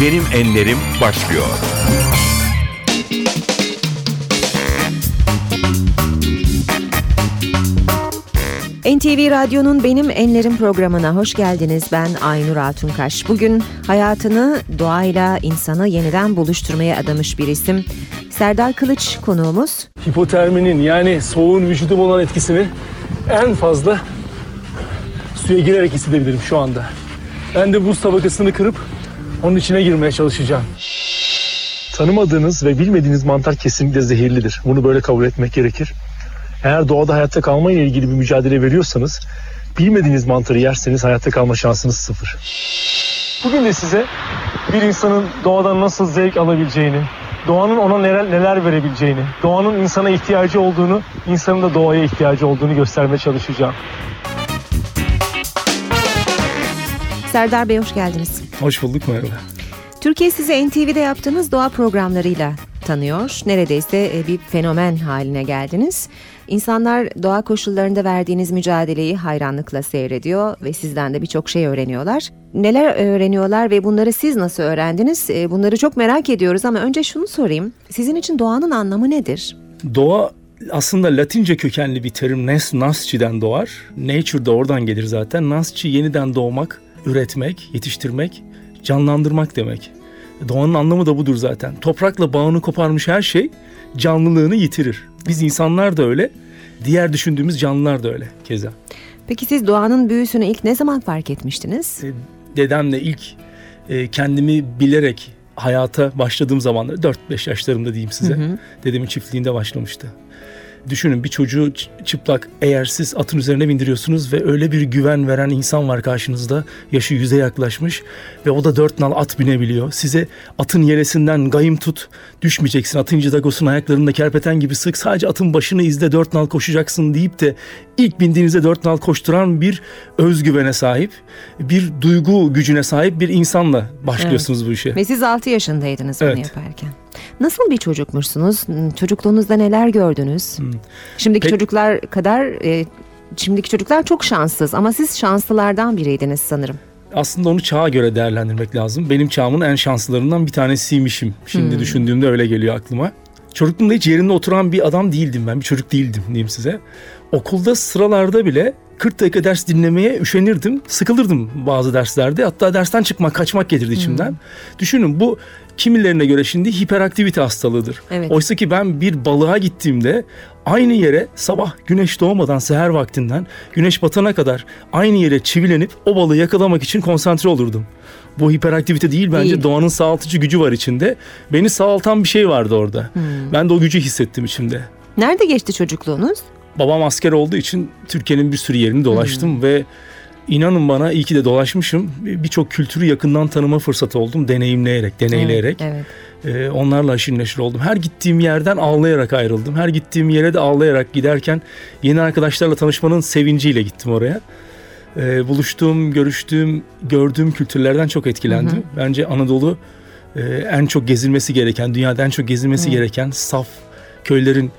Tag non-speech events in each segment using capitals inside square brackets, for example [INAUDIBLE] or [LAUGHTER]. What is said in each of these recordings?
Benim Enlerim başlıyor. NTV Radyo'nun Benim Enlerim programına hoş geldiniz. Ben Aynur Altunkaş. Bugün hayatını doğayla insanı yeniden buluşturmaya adamış bir isim. Serdar Kılıç konuğumuz. hipoterminin yani soğuğun vücudum olan etkisini en fazla suya girerek hissedebilirim şu anda. Ben de buz tabakasını kırıp onun içine girmeye çalışacağım. Tanımadığınız ve bilmediğiniz mantar kesinlikle zehirlidir. Bunu böyle kabul etmek gerekir. Eğer doğada hayatta kalma ile ilgili bir mücadele veriyorsanız bilmediğiniz mantarı yerseniz hayatta kalma şansınız sıfır. Bugün de size bir insanın doğadan nasıl zevk alabileceğini, doğanın ona neler, neler verebileceğini, doğanın insana ihtiyacı olduğunu, insanın da doğaya ihtiyacı olduğunu göstermeye çalışacağım. Serdar Bey hoş geldiniz. Hoş bulduk merhaba. Türkiye sizi NTV'de yaptığınız doğa programlarıyla tanıyor. Neredeyse e, bir fenomen haline geldiniz. İnsanlar doğa koşullarında verdiğiniz mücadeleyi hayranlıkla seyrediyor ve sizden de birçok şey öğreniyorlar. Neler öğreniyorlar ve bunları siz nasıl öğrendiniz? E, Bunları çok merak ediyoruz ama önce şunu sorayım. Sizin için doğanın anlamı nedir? Doğa aslında Latince kökenli bir terim Nes Nasci'den doğar. Nature da oradan gelir zaten. Nasci yeniden doğmak, üretmek, yetiştirmek, canlandırmak demek. Doğanın anlamı da budur zaten. Toprakla bağını koparmış her şey canlılığını yitirir. Biz insanlar da öyle, diğer düşündüğümüz canlılar da öyle keza. Peki siz doğanın büyüsünü ilk ne zaman fark etmiştiniz? E, Dedemle ilk e, kendimi bilerek hayata başladığım zamanlar 4-5 yaşlarımda diyeyim size. Dedemin çiftliğinde başlamıştı. Düşünün bir çocuğu çıplak eğer siz atın üzerine bindiriyorsunuz ve öyle bir güven veren insan var karşınızda. Yaşı yüze yaklaşmış ve o da dört nal at binebiliyor. Size atın yelesinden gayım tut düşmeyeceksin. Atın cidagosunu ayaklarında kerpeten gibi sık sadece atın başını izle dört nal koşacaksın deyip de ilk bindiğinizde dört nal koşturan bir özgüvene sahip, bir duygu gücüne sahip bir insanla başlıyorsunuz bu işe. Ve siz 6 yaşındaydınız bunu Evet. yaparken. Nasıl bir çocukmuşsunuz? Çocukluğunuzda neler gördünüz? Şimdiki Pek- çocuklar kadar e, şimdiki çocuklar çok şanssız ama siz şanslılardan biriydiniz sanırım. Aslında onu çağa göre değerlendirmek lazım. Benim çağımın en şanslılarından bir tanesiymişim. Şimdi düşündüğümde öyle geliyor aklıma. Çocukluğumda hiç yerinde oturan bir adam değildim ben. Bir çocuk değildim diyeyim size. Okulda sıralarda bile 40 dakika ders dinlemeye üşenirdim. Sıkılırdım bazı derslerde. Hatta dersten çıkmak, kaçmak gelirdi içimden. Düşünün bu kimilerine göre şimdi hiperaktivite hastalığıdır. Evet. Oysa ki ben bir balığa gittiğimde aynı yere sabah güneş doğmadan seher vaktinden güneş batana kadar aynı yere çivilenip o balığı yakalamak için konsantre olurdum. Bu hiperaktivite değil bence Değil. doğanın sağaltıcı gücü var içinde. Beni sağaltan bir şey vardı orada. Ben de o gücü hissettim içimde. Nerede geçti çocukluğunuz? Babam asker olduğu için Türkiye'nin bir sürü yerini dolaştım ve inanın bana iyi ki de dolaşmışım. Birçok kültürü yakından tanıma fırsatı oldum deneyimleyerek, deneyleyerek. Evet. Ee, onlarla aşırı neşir oldum. Her gittiğim yerden ağlayarak ayrıldım. Her gittiğim yere de ağlayarak giderken yeni arkadaşlarla tanışmanın sevinciyle gittim oraya. Ee, buluştuğum, görüştüğüm, gördüğüm kültürlerden çok etkilendim. Bence Anadolu e, en çok gezilmesi gereken, dünyada en çok gezilmesi gereken saf köylerin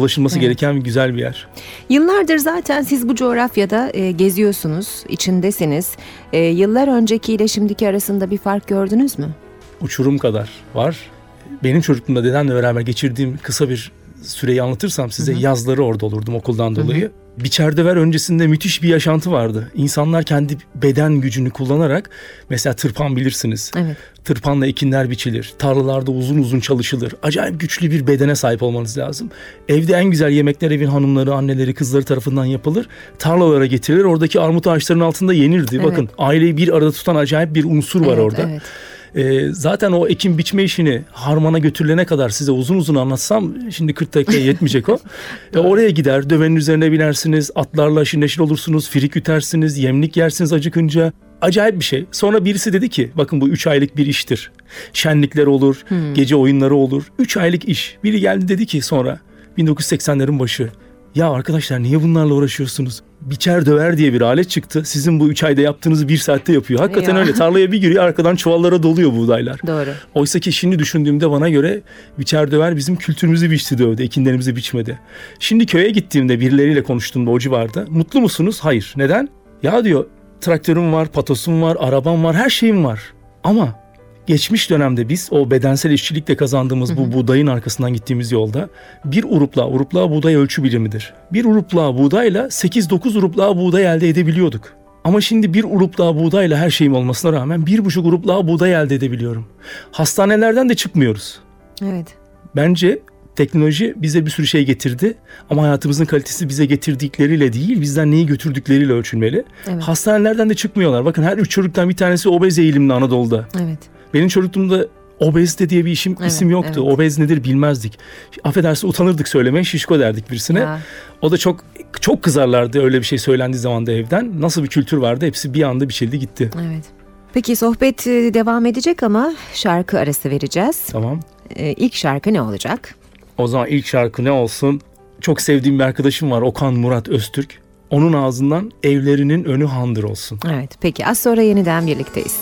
dolaşılması gereken bir güzel bir yer. Yıllardır zaten siz bu coğrafyada e, geziyorsunuz, içindesiniz. E, yıllar öncekiyle şimdiki arasında bir fark gördünüz mü? uçurum kadar var. Benim çocukluğumda dedemle beraber geçirdiğim kısa bir süreyi anlatırsam size yazları orada olurdum okuldan dolayı. Biçerdever öncesinde müthiş bir yaşantı vardı. İnsanlar kendi beden gücünü kullanarak mesela tırpan bilirsiniz. Evet. Tırpanla ekinler biçilir. Tarlalarda uzun uzun çalışılır. Acayip güçlü bir bedene sahip olmanız lazım. Evde en güzel yemekler evin hanımları, anneleri, kızları tarafından yapılır. Tarlalara getirilir. Oradaki armut ağaçlarının altında yenirdi. Evet. Bakın aileyi bir arada tutan acayip bir unsur var Evet, orada. evet. Ee, zaten o ekim biçme işini harmana götürülene kadar size uzun uzun anlatsam şimdi 40 dakikaya yetmeyecek o. [LAUGHS] E, oraya gider dövenin üzerine binersiniz atlarla aşırı neşir olursunuz firik ütersiniz yemlik yersiniz acıkınca. Acayip bir şey. Sonra birisi dedi ki bakın bu 3 aylık bir iştir. Şenlikler olur, gece oyunları olur. 3 aylık iş. Biri geldi dedi ki sonra 1980'lerin başı. Ya arkadaşlar niye bunlarla uğraşıyorsunuz? Biçer döver diye bir alet çıktı. Sizin bu 3 ayda yaptığınızı bir saatte yapıyor. Hakikaten Ya. öyle. Tarlaya bir giriyor arkadan çuvallara doluyor buğdaylar. Doğru. Oysa ki şimdi düşündüğümde bana göre biçer döver bizim kültürümüzü biçti dövdü. Ekinlerimizi biçmedi. Şimdi köye gittiğimde birileriyle konuştuğumda o civarda. Mutlu musunuz? Hayır. Neden? Ya diyor traktörüm var, patosum var, arabam var, her şeyim var. Ama geçmiş dönemde biz o bedensel işçilikle kazandığımız bu buğdayın arkasından gittiğimiz yolda bir urupla, urupla buğday ölçü birimidir. Bir urupla buğdayla 8-9 urupla buğday elde edebiliyorduk. Ama şimdi bir urupla buğdayla her şeyim olmasına rağmen bir buçuk urupla buğday elde edebiliyorum. Hastanelerden de çıkmıyoruz. Evet. Bence teknoloji bize bir sürü şey getirdi ama hayatımızın kalitesi bize getirdikleriyle değil bizden neyi götürdükleriyle ölçülmeli. Evet. Hastanelerden de çıkmıyorlar. Bakın her üç çocuktan bir tanesi obez eğilimli Anadolu'da. Evet. Benim çocukluğumda obezite diye bir işim, Evet, isim yoktu. evet. Obez nedir bilmezdik. Affedersin utanırdık söylemeye şişko derdik birisine. Ya, O da çok çok kızarlardı öyle bir şey söylendiği zaman da evden. Nasıl bir kültür vardı hepsi bir anda biçildi gitti. evet. Peki sohbet e, devam edecek ama şarkı arası vereceğiz. Tamam. E, ilk şarkı ne olacak? O zaman ilk şarkı ne olsun? Çok sevdiğim bir arkadaşım var Okan Murat Öztürk. Onun ağzından evlerinin önü handır olsun. Evet. Peki az sonra yeniden birlikteyiz.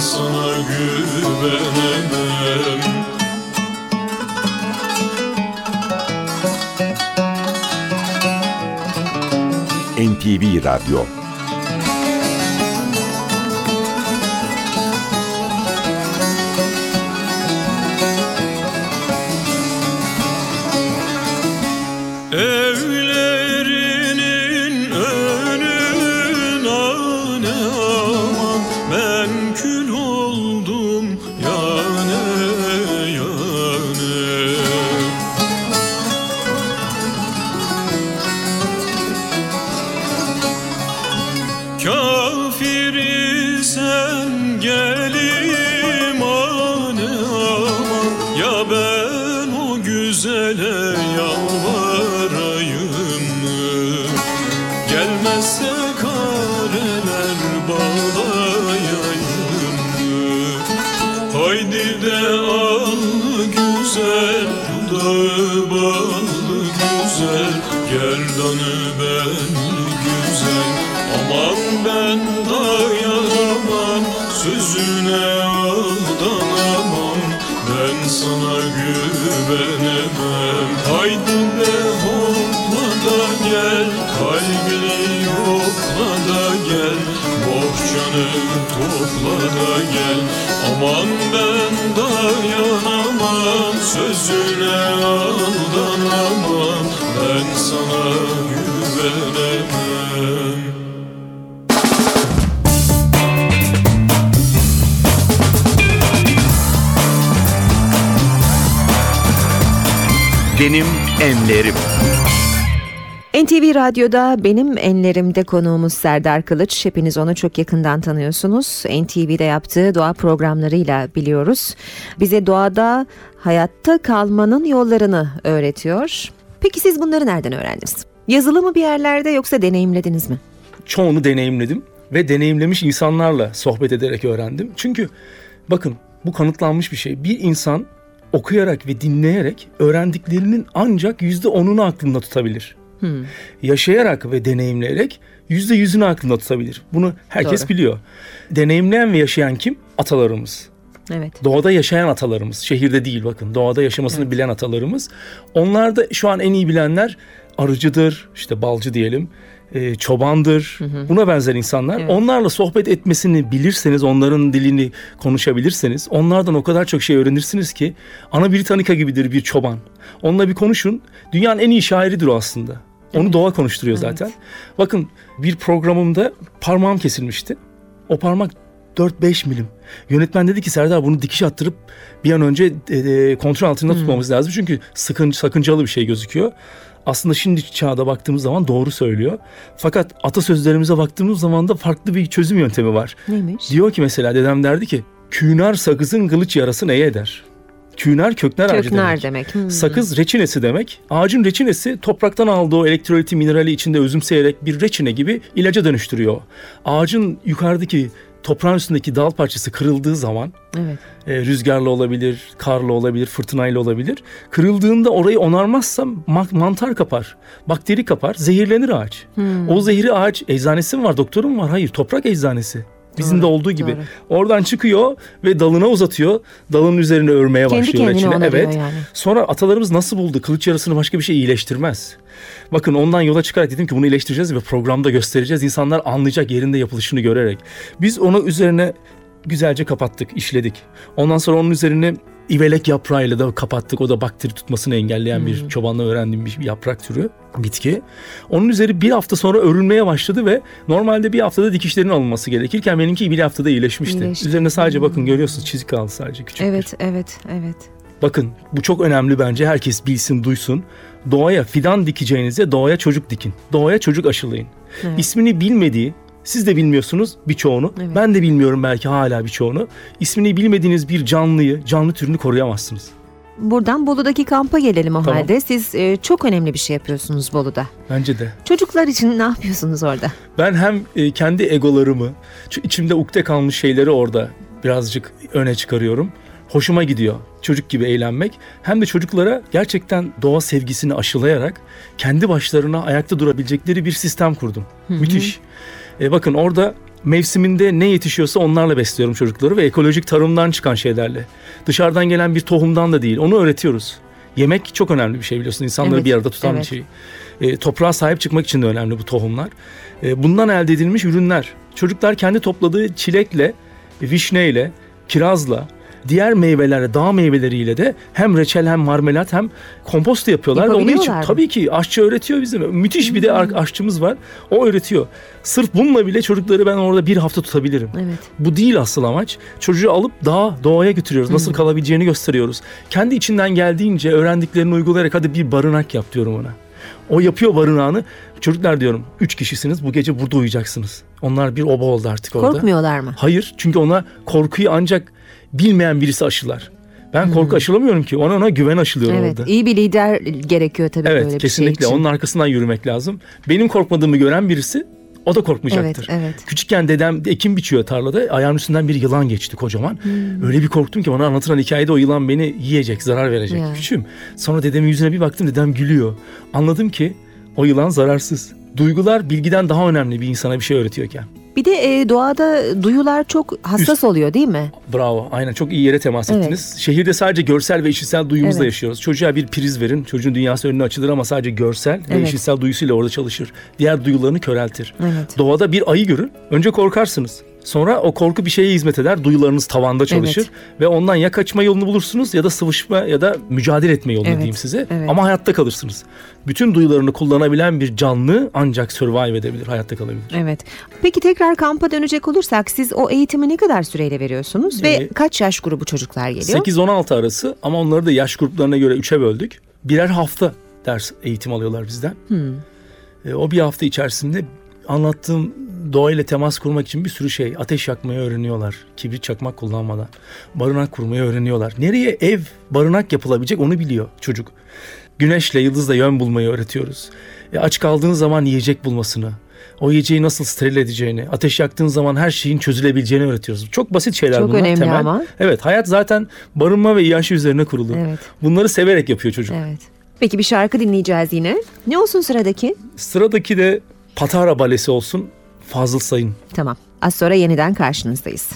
Sana güvenemem. NTV Radyo Sana güvenemem. Haydi de hopla da gel Kalbini yokla da gel. Bohçanı topla da gel. Aman ben dayanamam Sözüne aldanamam. Ben sana güvenemem Benim Enlerim. NTV Radyo'da benim enlerimde konuğumuz Serdar Kılıç. Hepiniz onu çok yakından tanıyorsunuz. NTV'de yaptığı doğa programlarıyla biliyoruz. Bize doğada hayatta kalmanın yollarını öğretiyor. Peki siz bunları nereden öğrendiniz? Yazılı mı bir yerlerde yoksa deneyimlediniz mi? çoğunu deneyimledim ve deneyimlemiş insanlarla sohbet ederek öğrendim. Çünkü bakın bu kanıtlanmış bir şey. Bir insan okuyarak ve dinleyerek öğrendiklerinin ancak yüzde onunu aklında tutabilir. Yaşayarak ve deneyimleyerek yüzde yüzünü aklında tutabilir. Bunu herkes Doğru. biliyor. Deneyimleyen ve yaşayan kim? Atalarımız. Evet. Doğada yaşayan atalarımız. Şehirde değil bakın. Doğada yaşamasını bilen atalarımız. Onlar da şu an en iyi bilenler arıcıdır, işte balcı diyelim, e, çobandır. Buna benzer insanlar. Evet. Onlarla sohbet etmesini bilirseniz, onların dilini konuşabilirseniz, onlardan o kadar çok şey öğrenirsiniz ki Ana Britannica gibidir bir çoban. Onunla bir konuşun. Dünyanın en iyi şairidir o aslında. Onu doğa konuşturuyor zaten. Bakın bir programımda parmağım kesilmişti. O parmak 4-5 milim. Yönetmen dedi ki Serdar bunu dikiş attırıp bir an önce e, e, kontrol altında tutmamız lazım. Çünkü sakın, sakıncalı bir şey gözüküyor. Aslında şimdi çağda baktığımız zaman doğru söylüyor. Fakat atasözlerimize baktığımız zaman da farklı bir çözüm yöntemi var. Neymiş? Diyor ki mesela dedem derdi ki Künar sakızın kılıç yarası neye eder? Künar köknar, ağacı Köknar demek. demek. Hmm. Sakız reçinesi demek. Ağacın reçinesi topraktan aldığı o elektroliti minerali içinde özümseyerek bir reçine gibi ilaca dönüştürüyor. Ağacın yukarıdaki toprağın üstündeki dal parçası kırıldığı zaman Evet. e, rüzgarlı olabilir, karlı olabilir, fırtınayla olabilir. Kırıldığında orayı onarmazsa ma- mantar kapar, bakteri kapar, zehirlenir ağaç. Hmm. O zehri ağaç eczanesi mi var, doktoru mu var? Hayır, toprak eczanesi. Bizim Doğru, de olduğu gibi. doğru. Oradan çıkıyor ve dalına uzatıyor. Dalın üzerine örmeye Kendi başlıyor kendine reçine. onarıyor Evet. yani. Sonra atalarımız nasıl buldu? Kılıç yarasını başka bir şey iyileştirmez. Bakın ondan yola çıkarak dedim ki bunu iyileştireceğiz ve programda göstereceğiz. İnsanlar anlayacak yerinde yapılışını görerek. Biz onu üzerine güzelce kapattık, işledik. Ondan sonra onun üzerine ivelek yaprağıyla da kapattık. O da bakteri tutmasını engelleyen bir çobanla öğrendiğim bir yaprak türü, bitki. Onun üzeri bir hafta sonra örülmeye başladı ve normalde bir haftada dikişlerin alınması gerekirken benimki bir haftada iyileşmişti. İyileşti. Üzerine sadece bakın görüyorsunuz çizik kaldı sadece küçük bir. Evet, evet, evet. Bakın bu çok önemli bence herkes bilsin duysun. Doğaya fidan dikeceğinize doğaya çocuk dikin. Doğaya çocuk aşılayın. Evet. İsmini bilmediği siz de bilmiyorsunuz birçoğunu. Evet. Ben de bilmiyorum belki hala birçoğunu. İsmini bilmediğiniz bir canlıyı, canlı türünü koruyamazsınız. Buradan Bolu'daki kampa gelelim o Tamam. halde. Siz e, çok önemli bir şey yapıyorsunuz Bolu'da. Bence de. Çocuklar için ne yapıyorsunuz orada? Ben hem e, kendi egolarımı, içimde ukde kalmış şeyleri orada birazcık öne çıkarıyorum. Hoşuma gidiyor çocuk gibi eğlenmek. Hem de çocuklara gerçekten doğa sevgisini aşılayarak kendi başlarına ayakta durabilecekleri bir sistem kurdum. Müthiş. E, bakın orada mevsiminde ne yetişiyorsa onlarla besliyorum çocukları ve ekolojik tarımdan çıkan şeylerle. Dışarıdan gelen bir tohumdan da değil. Onu öğretiyoruz. Yemek çok önemli bir şey biliyorsun. İnsanları Evet, bir arada tutan evet. bir şey. E, toprağa sahip çıkmak için de önemli bu tohumlar. E, bundan elde edilmiş ürünler. Çocuklar kendi topladığı çilekle, vişneyle, kirazla, diğer meyvelerle, dağ meyveleriyle de hem reçel hem marmelat hem kompost yapıyorlar. Ve onu için tabii ki aşçı öğretiyor bize. Müthiş bir de Hmm. aşçımız var. O öğretiyor. Sırf bununla bile çocukları ben orada bir hafta tutabilirim. Evet. Bu değil asıl amaç. Çocuğu alıp dağa, doğaya götürüyoruz. Nasıl kalabileceğini gösteriyoruz. Kendi içinden geldiğince öğrendiklerini uygulayarak hadi bir barınak yap diyorum ona. O yapıyor barınağını. Çocuklar diyorum üç kişisiniz bu gece burada uyuyacaksınız. Onlar bir oba oldu artık orada. Korkmuyorlar mı? Hayır çünkü ona korkuyu ancak bilmeyen birisi aşılar. Ben korku aşılamıyorum ki. Ona ona güven aşılıyorum Evet. orada. iyi bir lider gerekiyor tabii Evet böyle bir kesinlikle şey için. onun arkasından yürümek lazım. Benim korkmadığımı gören birisi o da korkmayacaktır. Evet, evet. Küçükken dedem ekim biçiyor tarlada. Ayağının üstünden bir yılan geçti kocaman. Hmm. Öyle bir korktum ki bana anlatılan hikayede o yılan beni yiyecek, zarar verecek. Ya. Küçüğüm. Sonra dedemin yüzüne bir baktım dedem gülüyor. Anladım ki o yılan zararsız. Duygular bilgiden daha önemli bir insana bir şey öğretiyorken. Bir de e, doğada duyular çok hassas oluyor değil mi? Bravo. Aynen çok iyi yere temas Evet. ettiniz. Şehirde sadece görsel ve işitsel duyumuzla Evet. yaşıyoruz. Çocuğa bir priz verin. Çocuğun dünyası önüne açılır ama sadece görsel ve Evet. işitsel duyusuyla orada çalışır. Diğer duyularını köreltir. Evet. Doğada bir ayı görün. Önce korkarsınız. Sonra o korku bir şeye hizmet eder. Duyularınız tavanda çalışır. Evet. Ve ondan ya kaçma yolunu bulursunuz ya da sıvışma ya da mücadele etme yolunu Evet, diyeyim size. evet. Ama hayatta kalırsınız. Bütün duyularını kullanabilen bir canlı ancak survive edebilir, hayatta kalabilir. Evet. Peki tekrar kampa dönecek olursak siz o eğitimi ne kadar süreyle veriyorsunuz ve Ee, kaç yaş grubu çocuklar geliyor? 8-16 arası ama onları da yaş gruplarına göre 3'e böldük. Birer hafta ders eğitim alıyorlar bizden. Hmm. E, o bir hafta içerisinde anlattığım doğayla temas kurmak için bir sürü şey. Ateş yakmayı öğreniyorlar. Kibrit çakmak kullanmadan. Barınak kurmayı öğreniyorlar. Nereye ev, barınak yapılabilecek onu biliyor çocuk. Güneşle, yıldızla yön bulmayı öğretiyoruz. E, aç kaldığın zaman yiyecek bulmasını, o yiyeceği nasıl steril edeceğini, ateş yaktığın zaman her şeyin çözülebileceğini öğretiyoruz. Çok basit şeyler Çok bunlar. önemli temel. ama. Evet hayat zaten barınma ve yaşı üzerine kurulu. Evet. Bunları severek yapıyor çocuk. Evet. Peki bir şarkı dinleyeceğiz yine. Ne olsun sıradaki? Sıradaki de Patara Balesi olsun Fazıl Sayın. Tamam. Az sonra yeniden karşınızdayız.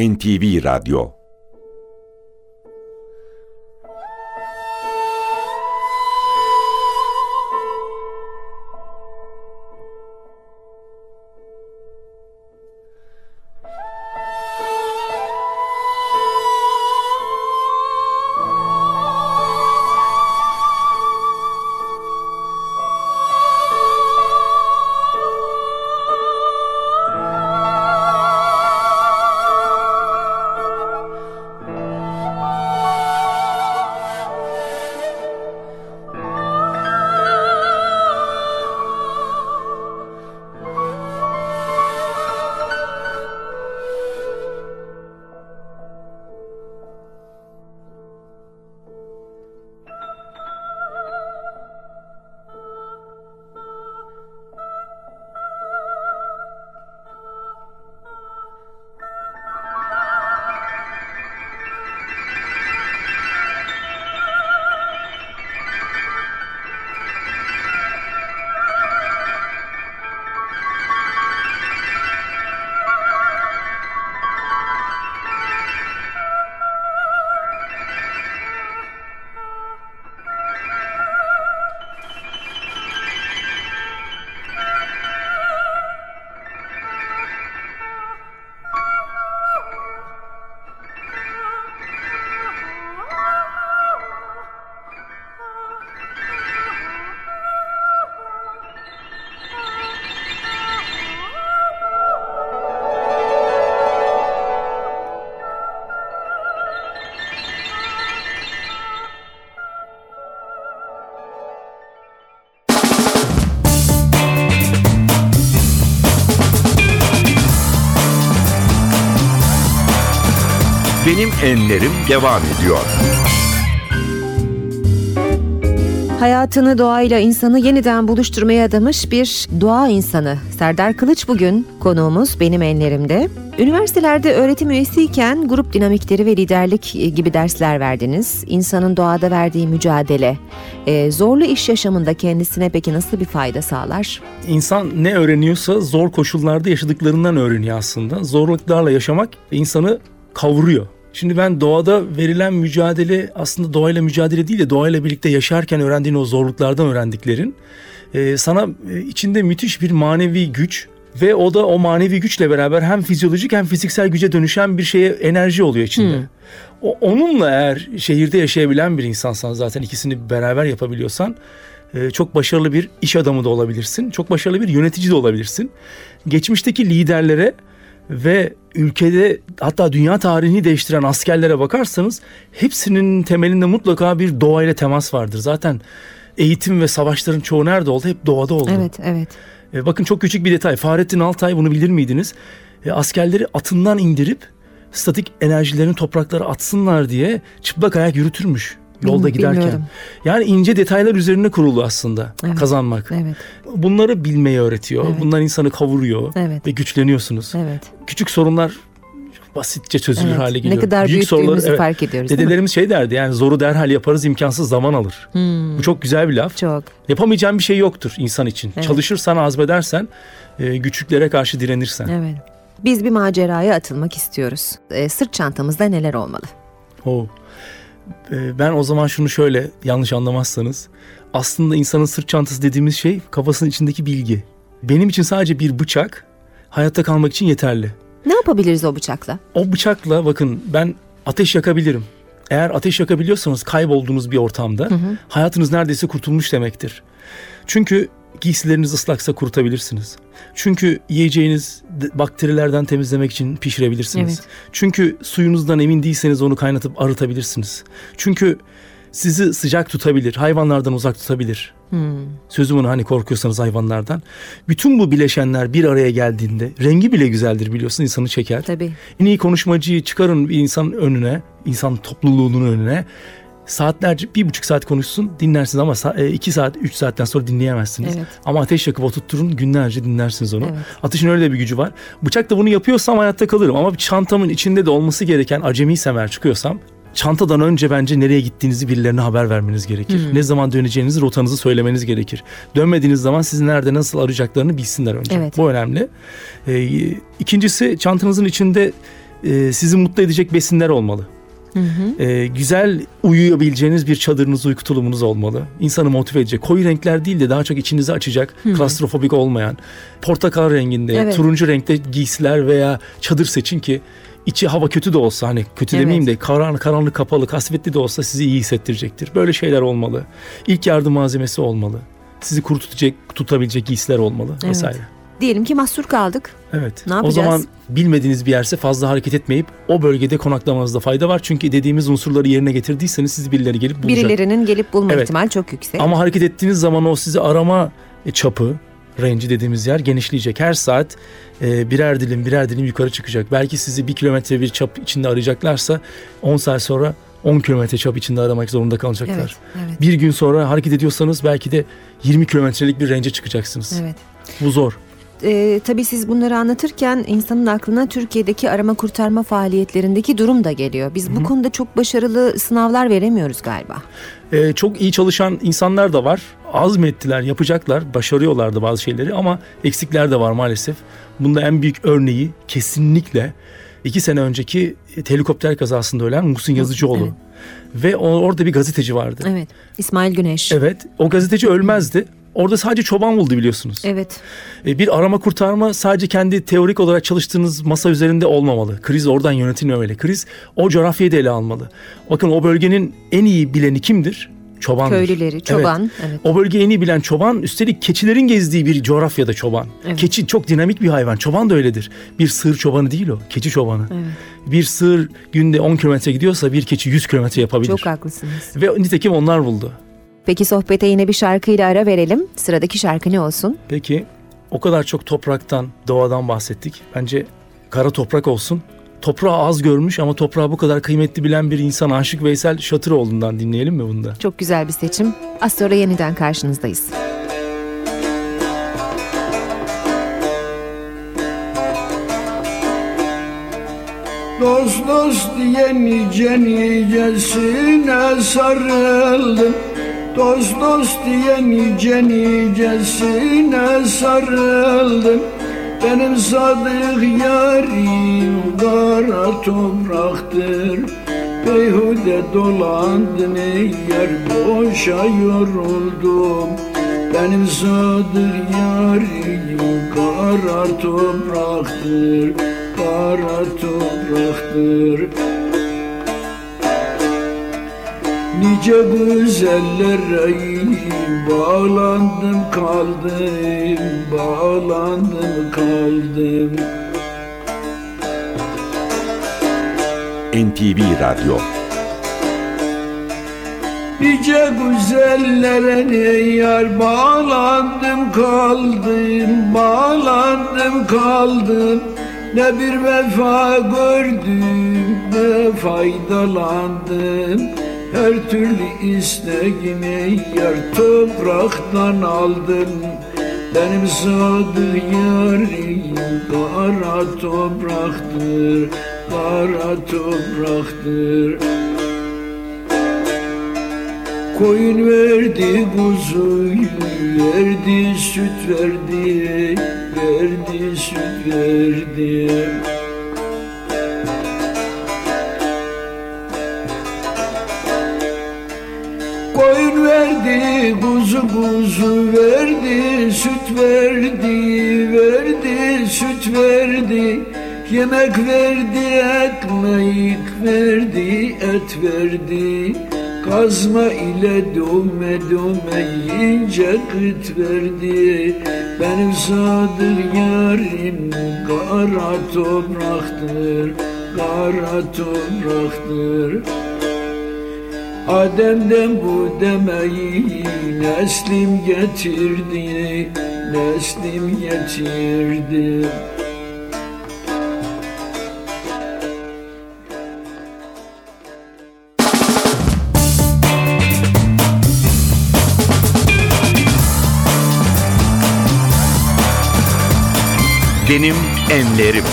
NTV Radyo devam ediyor. Hayatını doğayla insanı yeniden buluşturmaya adamış bir doğa insanı. Serdar Kılıç bugün konuğumuz benim enlerimde. Üniversitelerde öğretim üyesiyken grup dinamikleri ve liderlik gibi dersler verdiniz. İnsanın doğada verdiği mücadele, e, zorlu iş yaşamında kendisine peki nasıl bir fayda sağlar? İnsan ne öğreniyorsa zor koşullarda yaşadıklarından öğreniyor aslında. Zorluklarla yaşamak insanı kavuruyor. Şimdi ben doğada verilen mücadele aslında doğayla mücadele değil de doğayla birlikte yaşarken öğrendiğin o zorluklardan öğrendiklerin e, sana e, içinde müthiş bir manevi güç ve o da o manevi güçle beraber hem fizyolojik hem fiziksel güce dönüşen bir şeye enerji oluyor içinde. Hmm. O, onunla eğer şehirde yaşayabilen bir insansan zaten ikisini beraber yapabiliyorsan e, çok başarılı bir iş adamı da olabilirsin. Çok başarılı bir yönetici de olabilirsin. Geçmişteki liderlere ve ülkede hatta dünya tarihini değiştiren askerlere bakarsanız hepsinin temelinde mutlaka bir doğayla temas vardır. Zaten eğitim ve savaşların çoğu nerede oldu? Hep doğada oldu. Evet, evet. E, bakın çok küçük bir detay. Fahrettin Altay bunu bilir miydiniz? E, askerleri atından indirip statik enerjilerini topraklara atsınlar diye çıplak ayak yürütürmüş yolda giderken. bilmiyordum. Yani ince detaylar üzerine kurulu aslında Evet. kazanmak. Evet, Bunları bilmeyi öğretiyor. Evet. Bunlar insanı kavuruyor Evet. ve güçleniyorsunuz. evet. Küçük sorunlar basitçe çözülür evet. hale geliyor. Ne kadar Büyük soruları- evet. fark ediyoruz? Dedelerimiz şey derdi yani zoru derhal yaparız imkansız zaman alır. Hmm, Bu çok güzel bir laf. çok. Yapamayacağın bir şey yoktur insan için. Evet. Çalışırsan, azmedersen, e, güçlüklere karşı direnirsen. Evet. Biz bir maceraya atılmak istiyoruz. Ee, sırt çantamızda neler olmalı? O. E, ben o zaman şunu şöyle yanlış anlamazsanız. Aslında insanın sırt çantası dediğimiz şey kafasının içindeki bilgi. Benim için sadece bir bıçak hayatta kalmak için yeterli. Ne yapabiliriz o bıçakla? O bıçakla bakın ben ateş yakabilirim. Eğer ateş yakabiliyorsanız kaybolduğunuz bir ortamda hayatınız neredeyse kurtulmuş demektir. Çünkü giysileriniz ıslaksa kurutabilirsiniz. Çünkü yiyeceğiniz de- bakterilerden temizlemek için pişirebilirsiniz. Evet. Çünkü suyunuzdan emin değilseniz onu kaynatıp arıtabilirsiniz. Çünkü sizi sıcak tutabilir, hayvanlardan uzak tutabilir. Hmm, Sözüm onu hani korkuyorsanız hayvanlardan. Bütün bu bileşenler bir araya geldiğinde rengi bile güzeldir biliyorsun insanı çeker. tabii. En iyi konuşmacıyı çıkarın bir insan önüne, insan topluluğunun önüne. Saatlerce, bir buçuk saat konuşsun dinlersiniz ama e, iki saat, üç saatten sonra dinleyemezsiniz. Evet. Ama ateş yakıp oturtturun günlerce dinlersiniz onu. Evet. Ateşin öyle de bir gücü var. Bıçak da bunu yapıyorsam hayatta kalırım. Ama çantamın içinde de olması gereken acemi semer çıkıyorsam çantadan önce bence nereye gittiğinizi birilerine haber vermeniz gerekir. Ne zaman döneceğinizi, rotanızı söylemeniz gerekir. Dönmediğiniz zaman sizi nerede nasıl arayacaklarını bilsinler önce. Evet. Bu önemli. Ee, ikincisi çantanızın içinde e, sizi mutlu edecek besinler olmalı. Hı hı. Ee, güzel uyuyabileceğiniz bir çadırınız, uyku tulumunuz olmalı. İnsanı motive edecek. Koyu renkler değil de daha çok içinizi açacak, klastrofobik olmayan, portakal renginde, Evet. turuncu renkte giysiler veya çadır seçin ki içi hava kötü de olsa hani kötü Evet. demeyeyim de karanlık, karanlık kapalı, kasvetli de olsa sizi iyi hissettirecektir. Böyle şeyler olmalı. İlk yardım malzemesi olmalı. Sizi kuru tutacak, tutabilecek giysiler olmalı Evet. vesaire. Diyelim ki mahsur kaldık. Evet. Ne o yapacağız? zaman bilmediğiniz bir yerse fazla hareket etmeyip o bölgede konaklamanızda fayda var. Çünkü dediğimiz unsurları yerine getirdiyseniz sizi birileri gelip bulacak. Birilerinin gelip bulma Evet. ihtimali çok yüksek. Ama hareket ettiğiniz zaman o sizi arama e, çapı, range'i dediğimiz yer genişleyecek. Her saat e, birer dilim birer dilim yukarı çıkacak. Belki sizi bir kilometre bir çap içinde arayacaklarsa 10 saat sonra 10 kilometre çap içinde aramak zorunda kalacaklar. Evet, evet, Bir gün sonra hareket ediyorsanız belki de 20 kilometrelik bir range'e çıkacaksınız. evet. Bu zor. Ee, tabii siz bunları anlatırken insanın aklına Türkiye'deki arama kurtarma faaliyetlerindeki durum da geliyor. Biz bu konuda çok başarılı sınavlar veremiyoruz galiba. Ee, çok iyi çalışan insanlar da var. Azmettiler, yapacaklar, başarıyorlardı bazı şeyleri ama eksikler de var maalesef. Bunda en büyük örneği kesinlikle iki sene önceki helikopter kazasında ölen Muhsin Yazıcıoğlu. Evet. Ve orada bir gazeteci vardı. Evet. İsmail Güneş. Evet, o gazeteci ölmezdi. Orada sadece çoban buldu biliyorsunuz. Evet. E, Bir arama kurtarma sadece kendi teorik olarak çalıştığınız masa üzerinde olmamalı. Kriz oradan yönetilmemeli. Kriz o coğrafyayı da ele almalı. Bakın o bölgenin en iyi bileni kimdir? Çobandır. Köylüleri, Evet. çoban. Evet. O bölgeyi en iyi bilen çoban üstelik keçilerin gezdiği bir coğrafyada çoban. Evet. Keçi çok dinamik bir hayvan. Çoban da öyledir. Bir sığır çobanı değil o. Keçi çobanı. Evet. Bir sığır günde 10 kilometre gidiyorsa bir keçi 100 kilometre yapabilir. Çok haklısınız. Ve nitekim onlar buldu. Peki sohbete yine bir şarkıyla ara verelim. Sıradaki şarkı ne olsun? Peki o kadar çok topraktan, doğadan bahsettik. Bence kara toprak olsun. Toprağı az görmüş ama toprağı bu kadar kıymetli bilen bir insan Aşık Veysel Şatıroğlu'ndan dinleyelim mi bunda? Çok güzel bir seçim. Az sonra yeniden karşınızdayız. Dost dost diye nice nicesine sarıldım Dost dost diye nice nicesine sarıldım. Benim sadık yarim kara topraktır. Beyhude dolandın ey yer boşa yoruldum. Benim sadık yarim kara topraktır Kara topraktır Nice güzellere bağlandım kaldım Bağlandım kaldım. NTV Radyo. Nice güzellere ne yar bağlandım kaldım Bağlandım kaldım. Ne bir vefa gördüm ne faydalandım Her türlü isteğimi yar topraktan aldım Benim sadık yarim kara topraktır Kara topraktır. Koyun verdi kuzuyu verdi süt verdi verdi süt verdi verdi kuzu kuzu verdi süt verdi verdi süt verdi. Yemek verdi ekmek verdi et verdi. Kazma ile dövme dövme yiyince kıt verdi. Benim sadık yarim kara topraktır Kara topraktır Adem'den bu demeyi neslim getirdi Neslim getirdi Benim Enlerim.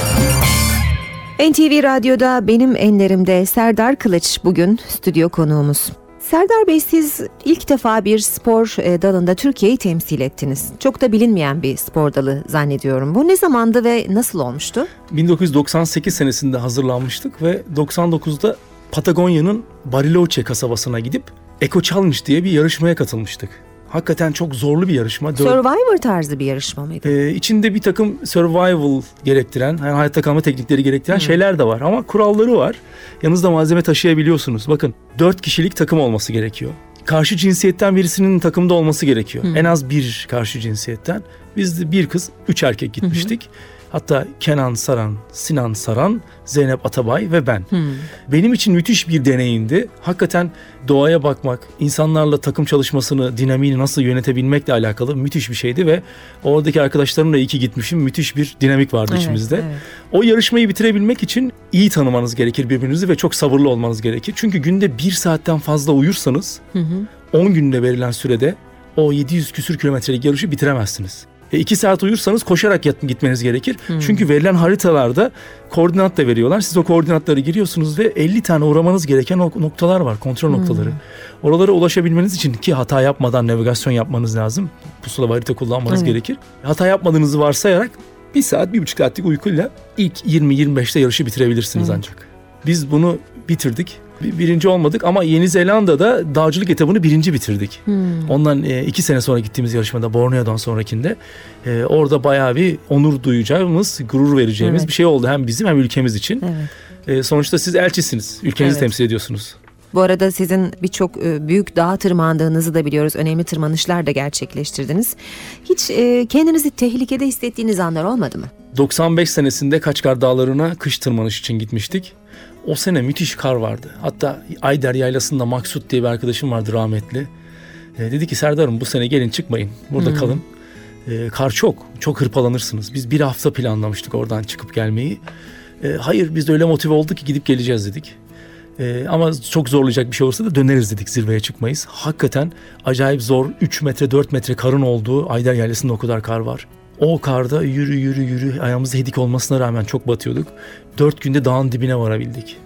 NTV Radyo'da benim enlerimde Serdar Kılıç bugün stüdyo konuğumuz. Serdar Bey siz ilk defa bir spor e, dalında Türkiye'yi temsil ettiniz. Çok da bilinmeyen bir spor dalı zannediyorum. Bu ne zamandı ve nasıl olmuştu? 1998 senesinde hazırlanmıştık ve 99'da Patagonya'nın Bariloche kasabasına gidip Eco Challenge diye bir yarışmaya katılmıştık. Hakikaten çok zorlu bir yarışma. Dört- Survivor tarzı bir yarışma mıydı? Ee, içinde bir takım survival gerektiren, yani hayatta kalma teknikleri gerektiren şeyler de var. Ama kuralları var. Yanınızda malzeme taşıyabiliyorsunuz. Bakın 4 kişilik takım olması gerekiyor. Karşı cinsiyetten birisinin takımda olması gerekiyor. En az bir karşı cinsiyetten. Biz de bir kız, üç erkek gitmiştik. Hatta Kenan Saran, Sinan Saran, Zeynep Atabay ve ben. Benim için müthiş bir deneyimdi. Hakikaten doğaya bakmak, insanlarla takım çalışmasını, dinamiğini nasıl yönetebilmekle alakalı müthiş bir şeydi ve oradaki arkadaşlarımla iyi ki gitmişim. Müthiş bir dinamik vardı Evet, içimizde. evet. O yarışmayı bitirebilmek için iyi tanımanız gerekir birbirinizi ve çok sabırlı olmanız gerekir. Çünkü günde bir saatten fazla uyursanız 10 günde verilen sürede o 700 küsür kilometrelik yarışı bitiremezsiniz. E 2 saat uyursanız koşarak yat- gitmeniz gerekir. Çünkü verilen haritalarda koordinat da veriyorlar. Siz o koordinatları giriyorsunuz ve 50 tane uğramanız gereken noktalar var, kontrol noktaları. Oralara ulaşabilmeniz için ki hata yapmadan navigasyon yapmanız lazım. Pusula harita kullanmanız Evet. gerekir. Hata yapmadığınızı varsayarak bir saat, bir buçuk saatlik uykuyla ilk 20-25'te yarışı bitirebilirsiniz ancak. Biz bunu bitirdik. Bir- Birinci olmadık ama Yeni Zelanda'da dağcılık etabını birinci bitirdik. Ondan e, iki sene sonra gittiğimiz yarışmada Borneo'dan sonrakinde e, orada bayağı bir onur duyacağımız, gurur vereceğimiz Evet. bir şey oldu hem bizim hem ülkemiz için. Evet. E, sonuçta siz elçisiniz, ülkenizi Evet. temsil ediyorsunuz. Bu arada sizin birçok e, büyük dağa tırmandığınızı da biliyoruz. Önemli tırmanışlar da gerçekleştirdiniz. Hiç e, kendinizi tehlikede hissettiğiniz anlar olmadı mı? 95 senesinde Kaçkar Dağları'na kış tırmanış için gitmiştik. O sene müthiş kar vardı. Hatta Ayder Yaylası'nda Maksut diye bir arkadaşım vardı rahmetli. E, dedi ki Serdar'ım bu sene gelin çıkmayın. Burada kalın. E, kar çok. Çok hırpalanırsınız. Biz bir hafta planlamıştık oradan çıkıp gelmeyi. E, hayır biz de öyle motive olduk ki gidip geleceğiz dedik. E, ama çok zorlayacak bir şey olursa da döneriz dedik zirveye çıkmayız. Hakikaten acayip zor 3 metre 4 metre karın olduğu Ayder Yaylası'nda o kadar kar var. O karda yürü yürü yürü ayağımızda hedik olmasına rağmen çok batıyorduk. Dört günde dağın dibine varabildik.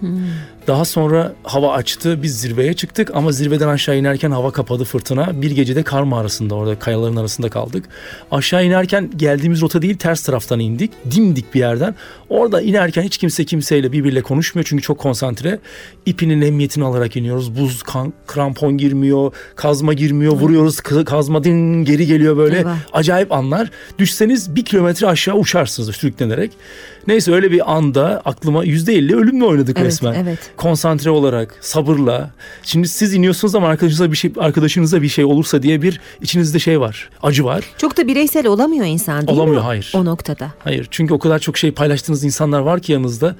Daha sonra hava açtı biz zirveye çıktık ama zirveden aşağı inerken hava kapadı fırtına. Bir gecede kar mağarasında orada kayaların arasında kaldık. Aşağı inerken geldiğimiz rota değil ters taraftan indik. Dimdik bir yerden. Orada inerken hiç kimse kimseyle birbiriyle konuşmuyor çünkü çok konsantre. İpinin emniyetini alarak iniyoruz. Buz kan- krampon girmiyor, kazma girmiyor. Vuruyoruz kazma din geri geliyor böyle. Acayip anlar. Düşseniz bir kilometre aşağı uçarsınız sürüklenerek. Neyse öyle bir anda aklıma %50 ölümle oynadık Evet, resmen. evet. Konsantre olarak, sabırla. Şimdi siz iniyorsunuz ama arkadaşınıza bir şey arkadaşınıza bir şey olursa diye bir içinizde şey var. Acı var. Çok da bireysel olamıyor insan değil Olamıyor, mi? hayır. O noktada. Hayır. Çünkü o kadar çok şey paylaştığınız insanlar var ki yanınızda.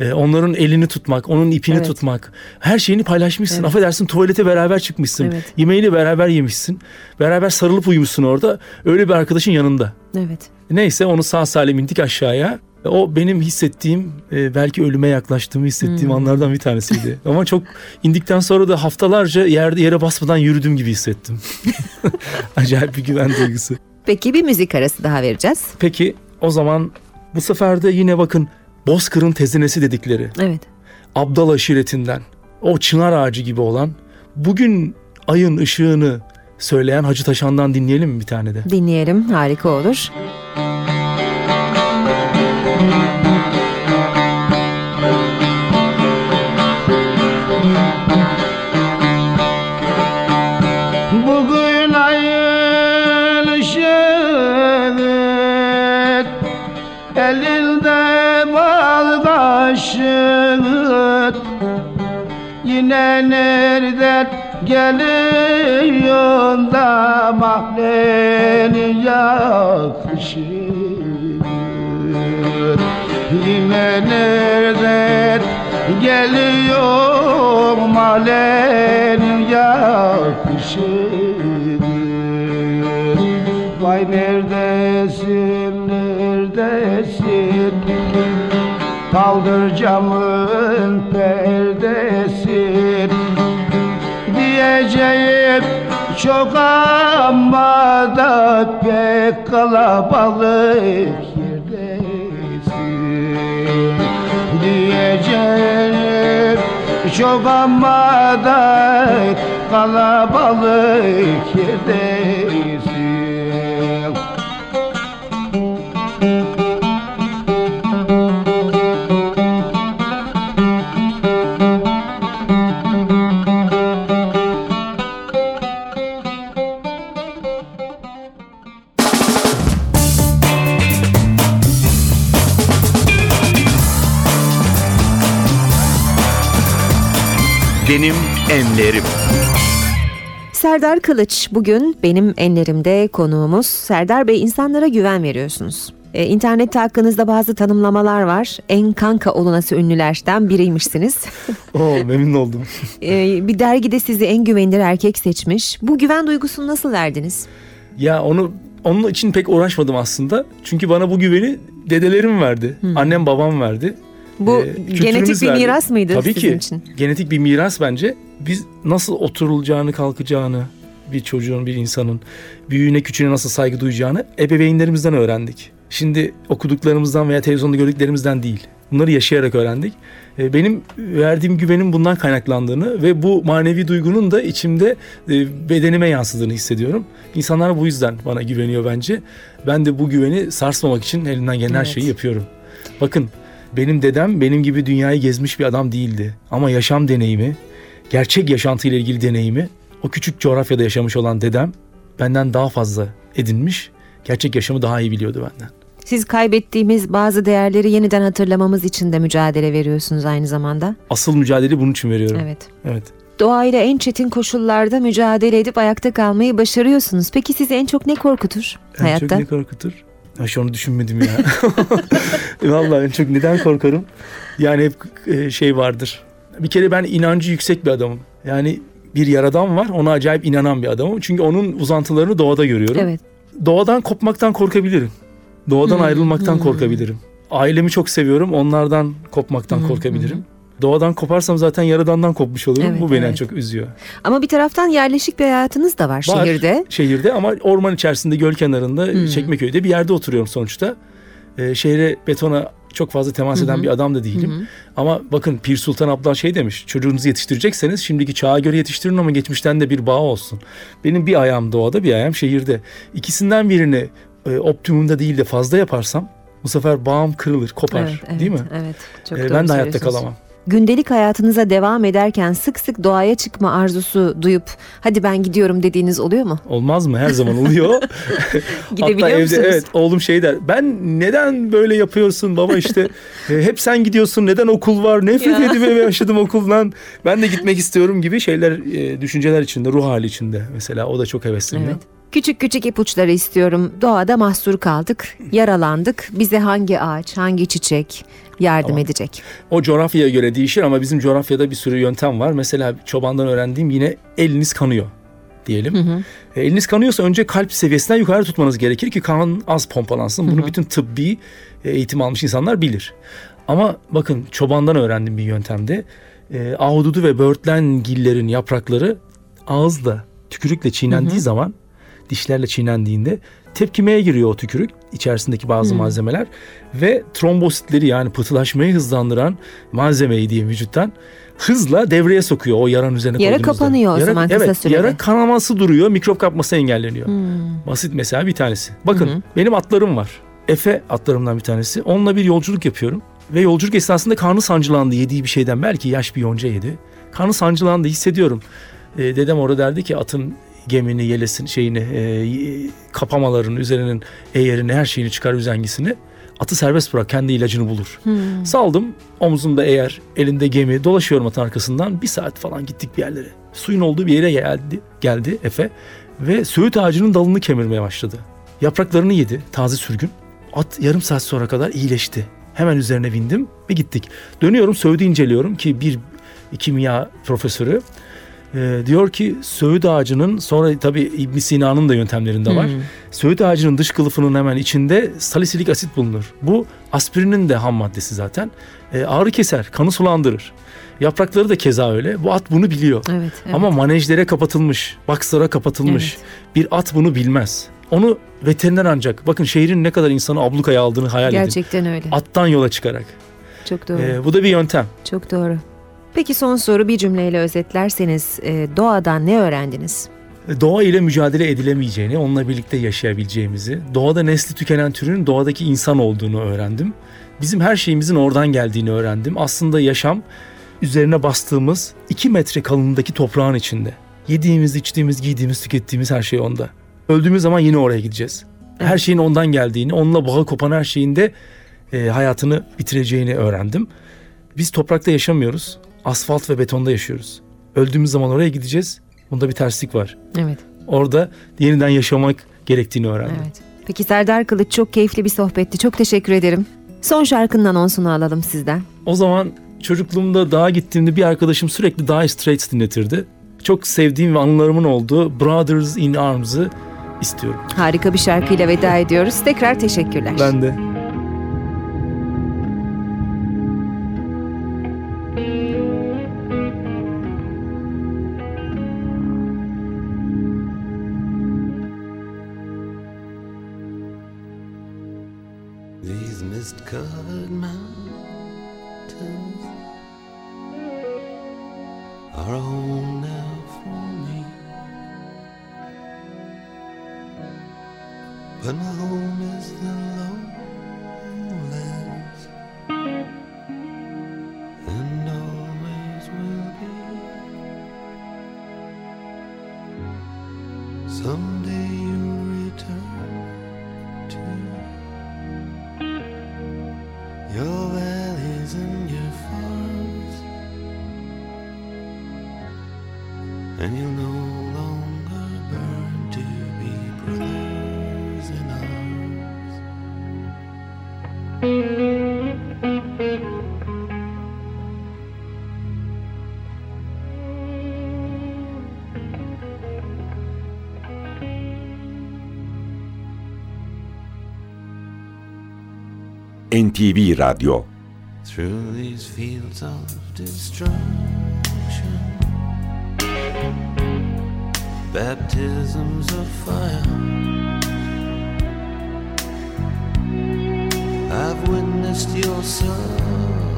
Ee, onların elini tutmak, onun ipini Evet. tutmak. Her şeyini paylaşmışsın. Evet. Affedersin tuvalete beraber çıkmışsın. Evet. Yemeğini beraber yemişsin. Beraber sarılıp uyumuşsun orada. Öyle bir arkadaşın yanında. Evet. Neyse onu sağ salim indik aşağıya. O benim hissettiğim e, belki ölüme yaklaştığımı hissettiğim anlardan bir tanesiydi. [LAUGHS] Ama çok indikten sonra da haftalarca yerde yere basmadan yürüdüm gibi hissettim. [LAUGHS] Acayip bir güven duygusu. Peki bir müzik arası daha vereceğiz. Peki o zaman bu sefer de yine bakın Bozkır'ın tezinesi dedikleri Evet. Abdal aşiretinden o çınar ağacı gibi olan bugün ayın ışığını söyleyen Hacı Taşan'dan dinleyelim mi bir tane de? Dinleyelim. Harika olur. Bugün Yine nereden geliyor da mahreni yakışır? Yine nereden geliyor malenin yakışır? Vay neredesin neredesin? Kaldır camın çok ama da pek kalabalık yerdesin. Diyeceğim çok ama da kalabalık yerdesin Benim enlerim. Serdar Kılıç bugün benim enlerimde konuğumuz. Serdar Bey insanlara güven veriyorsunuz. Ee, internette hakkınızda bazı tanımlamalar var. En kanka olunası ünlülerden biriymişsiniz. [LAUGHS] Oo memnun oldum. Ee, bir dergide sizi en güvenilir erkek seçmiş. Bu güven duygusunu nasıl verdiniz? Ya onu onun için pek uğraşmadım aslında. Çünkü bana bu güveni dedelerim verdi. Annem babam verdi. Bu kültürümüz genetik bir verdi. miras mıydı Tabii sizin ki. için? Genetik bir miras bence. Biz nasıl oturulacağını, kalkacağını, bir çocuğun, bir insanın büyüğüne küçüğüne nasıl saygı duyacağını ebeveynlerimizden öğrendik. Şimdi okuduklarımızdan veya televizyonda gördüklerimizden değil. Bunları yaşayarak öğrendik. Ee, Benim verdiğim güvenin bundan kaynaklandığını ve bu manevi duygunun da içimde e, bedenime yansıdığını hissediyorum. İnsanlar bu yüzden bana güveniyor bence. Ben de bu güveni sarsmamak için elimden gelen her Evet. şeyi yapıyorum. Bakın benim dedem benim gibi dünyayı gezmiş bir adam değildi. Ama yaşam deneyimi, gerçek yaşantıyla ilgili deneyimi o küçük coğrafyada yaşamış olan dedem benden daha fazla edinmiş. Gerçek yaşamı daha iyi biliyordu benden. Siz kaybettiğimiz bazı değerleri yeniden hatırlamamız için de mücadele veriyorsunuz aynı zamanda. Asıl mücadeleyi bunun için veriyorum. Evet. Evet. Doğayla en çetin koşullarda mücadele edip ayakta kalmayı başarıyorsunuz. Peki sizi en çok ne korkutur En hayatta? çok ne korkutur? Şu onu düşünmedim ya. [LAUGHS] Vallahi en çok neden korkarım? Yani hep e, şey vardır. Bir kere ben inancı yüksek bir adamım. Yani bir yaradan var ona acayip inanan bir adamım. Çünkü onun uzantılarını doğada görüyorum. Evet. Doğadan kopmaktan korkabilirim. Doğadan Hmm, ayrılmaktan hmm. korkabilirim. Ailemi çok seviyorum. Onlardan kopmaktan Hmm, korkabilirim. Doğadan koparsam zaten yaradandan kopmuş olurum. Evet, Bu beni en evet. çok üzüyor. Ama bir taraftan yerleşik bir hayatınız da var, Var. şehirde. Şehirde ama orman içerisinde göl kenarında Hmm. Çekmeköy'de bir yerde oturuyorum sonuçta. Ee, şehre betona çok fazla temas eden bir adam da değilim. Ama bakın Pir Sultan Abdal şey demiş. Çocuğunuzu yetiştirecekseniz şimdiki çağa göre yetiştirin ama geçmişten de bir bağ olsun. Benim bir ayağım doğada bir ayağım şehirde. İkisinden birini e, optimumda değil de fazla yaparsam bu sefer bağım kırılır, kopar. Evet, evet, değil mi? Evet. Çok doğru ben de hayatta kalamam. Gündelik hayatınıza devam ederken sık sık doğaya çıkma arzusu duyup hadi ben gidiyorum dediğiniz oluyor mu? Olmaz mı? Her zaman oluyor. [LAUGHS] Gidebiliyor Hatta musunuz? evde evet oğlum şey der. Ben neden böyle yapıyorsun baba işte e, hep sen gidiyorsun neden okul var nefret Ya. edip eve [LAUGHS] yaşadım okuldan ben de gitmek istiyorum gibi şeyler e, düşünceler içinde ruh hali içinde mesela o da çok hevesleniyor. Evet. Küçük küçük ipuçları istiyorum. Doğada mahsur kaldık, yaralandık. Bize hangi ağaç, hangi çiçek yardım Tamam. edecek? O coğrafyaya göre değişir ama bizim coğrafyada bir sürü yöntem var. Mesela çobandan öğrendiğim yine eliniz kanıyor. diyelim. E, eliniz kanıyorsa önce kalp seviyesinden yukarı tutmanız gerekir ki kan az pompalansın. Bunu bütün tıbbi e, eğitim almış insanlar bilir. Ama bakın çobandan öğrendim bir yöntemde. E, ahududu ve böğürtlengillerin yaprakları ağızla, tükürükle çiğnendiği zaman, dişlerle çiğnendiğinde tepkimeye giriyor o tükürük içerisindeki bazı malzemeler ve trombositleri yani pıhtılaşmayı hızlandıran malzemeyi diyeyim vücuttan hızla devreye sokuyor o yaranın üzerine Yara kapanıyor o zaman kısa evet, sürede. Yara kanaması duruyor, mikrop kapması engelleniyor. Basit mesela bir tanesi. Bakın benim atlarım var. Efe atlarımdan bir tanesi. Onunla bir yolculuk yapıyorum. Ve yolculuk esnasında karnı sancılandı yediği bir şeyden. Belki yaş bir yonca yedi. Karnı sancılandı hissediyorum. E, dedem orada derdi ki atın gemini, yelesin şeyini, e, kapamaların üzerinin eğerini, her şeyini çıkar üzengisini. Atı serbest bırak kendi ilacını bulur. Saldım omuzumda eğer elinde gemi dolaşıyorum atın arkasından bir saat falan gittik bir yerlere. Suyun olduğu bir yere geldi, geldi Efe ve söğüt ağacının dalını kemirmeye başladı. Yapraklarını yedi taze sürgün. At yarım saat sonra kadar iyileşti. Hemen üzerine bindim ve gittik. Dönüyorum söğüdü inceliyorum ki bir kimya profesörü e, diyor ki söğüt ağacının sonra tabi İbn Sina'nın da yöntemlerinde var. Söğüt ağacının dış kılıfının hemen içinde salisilik asit bulunur. Bu aspirinin de ham maddesi zaten. E, ağrı keser, kanı sulandırır. Yaprakları da keza öyle. Bu at bunu biliyor. Evet, evet. Ama manejlere kapatılmış, baksara kapatılmış. Bir at bunu bilmez. Onu veteriner ancak bakın şehrin ne kadar insanı ablukaya aldığını hayal edin. Gerçekten öyle. Attan yola çıkarak. Çok doğru. E, bu da bir yöntem. Çok doğru. Peki son soru bir cümleyle özetlerseniz e, doğadan ne öğrendiniz? doğa ile mücadele edilemeyeceğini, onunla birlikte yaşayabileceğimizi, doğada nesli tükenen türün doğadaki insan olduğunu öğrendim. Bizim her şeyimizin oradan geldiğini öğrendim. Aslında yaşam üzerine bastığımız 2 metre kalınlığındaki toprağın içinde. Yediğimiz, içtiğimiz, giydiğimiz, tükettiğimiz her şey onda. Öldüğümüz zaman yine oraya gideceğiz. Her şeyin ondan geldiğini, onunla bağı kopan her şeyin de e, hayatını bitireceğini öğrendim. Biz toprakta yaşamıyoruz. Asfalt ve betonda yaşıyoruz. Öldüğümüz zaman oraya gideceğiz. Bunda bir terslik var. Evet, Orada yeniden yaşamak gerektiğini öğrendim. evet. Peki Serdar Kılıç çok keyifli bir sohbetti. Çok teşekkür ederim. Son şarkının anonsunu alalım sizden. O zaman çocukluğumda dağa gittiğimde bir arkadaşım sürekli Dire Straits dinletirdi. Çok sevdiğim ve anılarımın olduğu Brothers in Arms'ı istiyorum. Harika bir şarkıyla veda ediyoruz. Tekrar teşekkürler. Ben de. And you'll no longer burn to be brothers in arms. NTV Radyo through these fields of destruction. Baptisms of fire. I've witnessed your suffering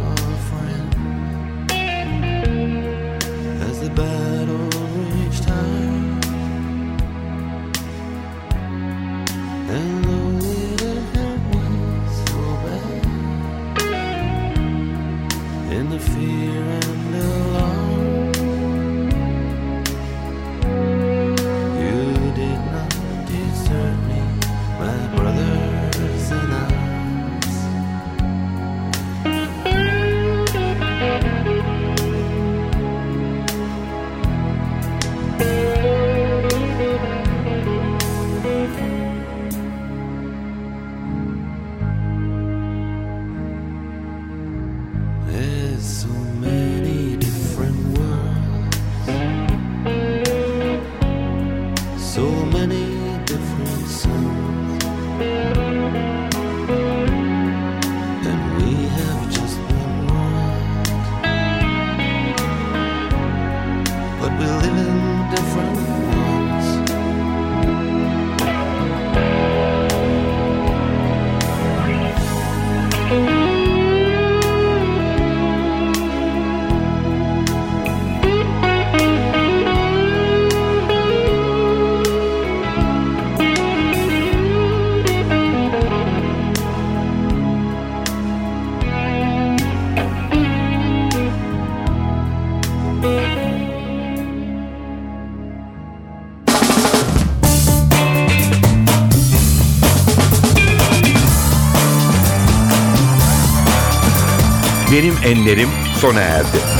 Benim enlerim sona erdi.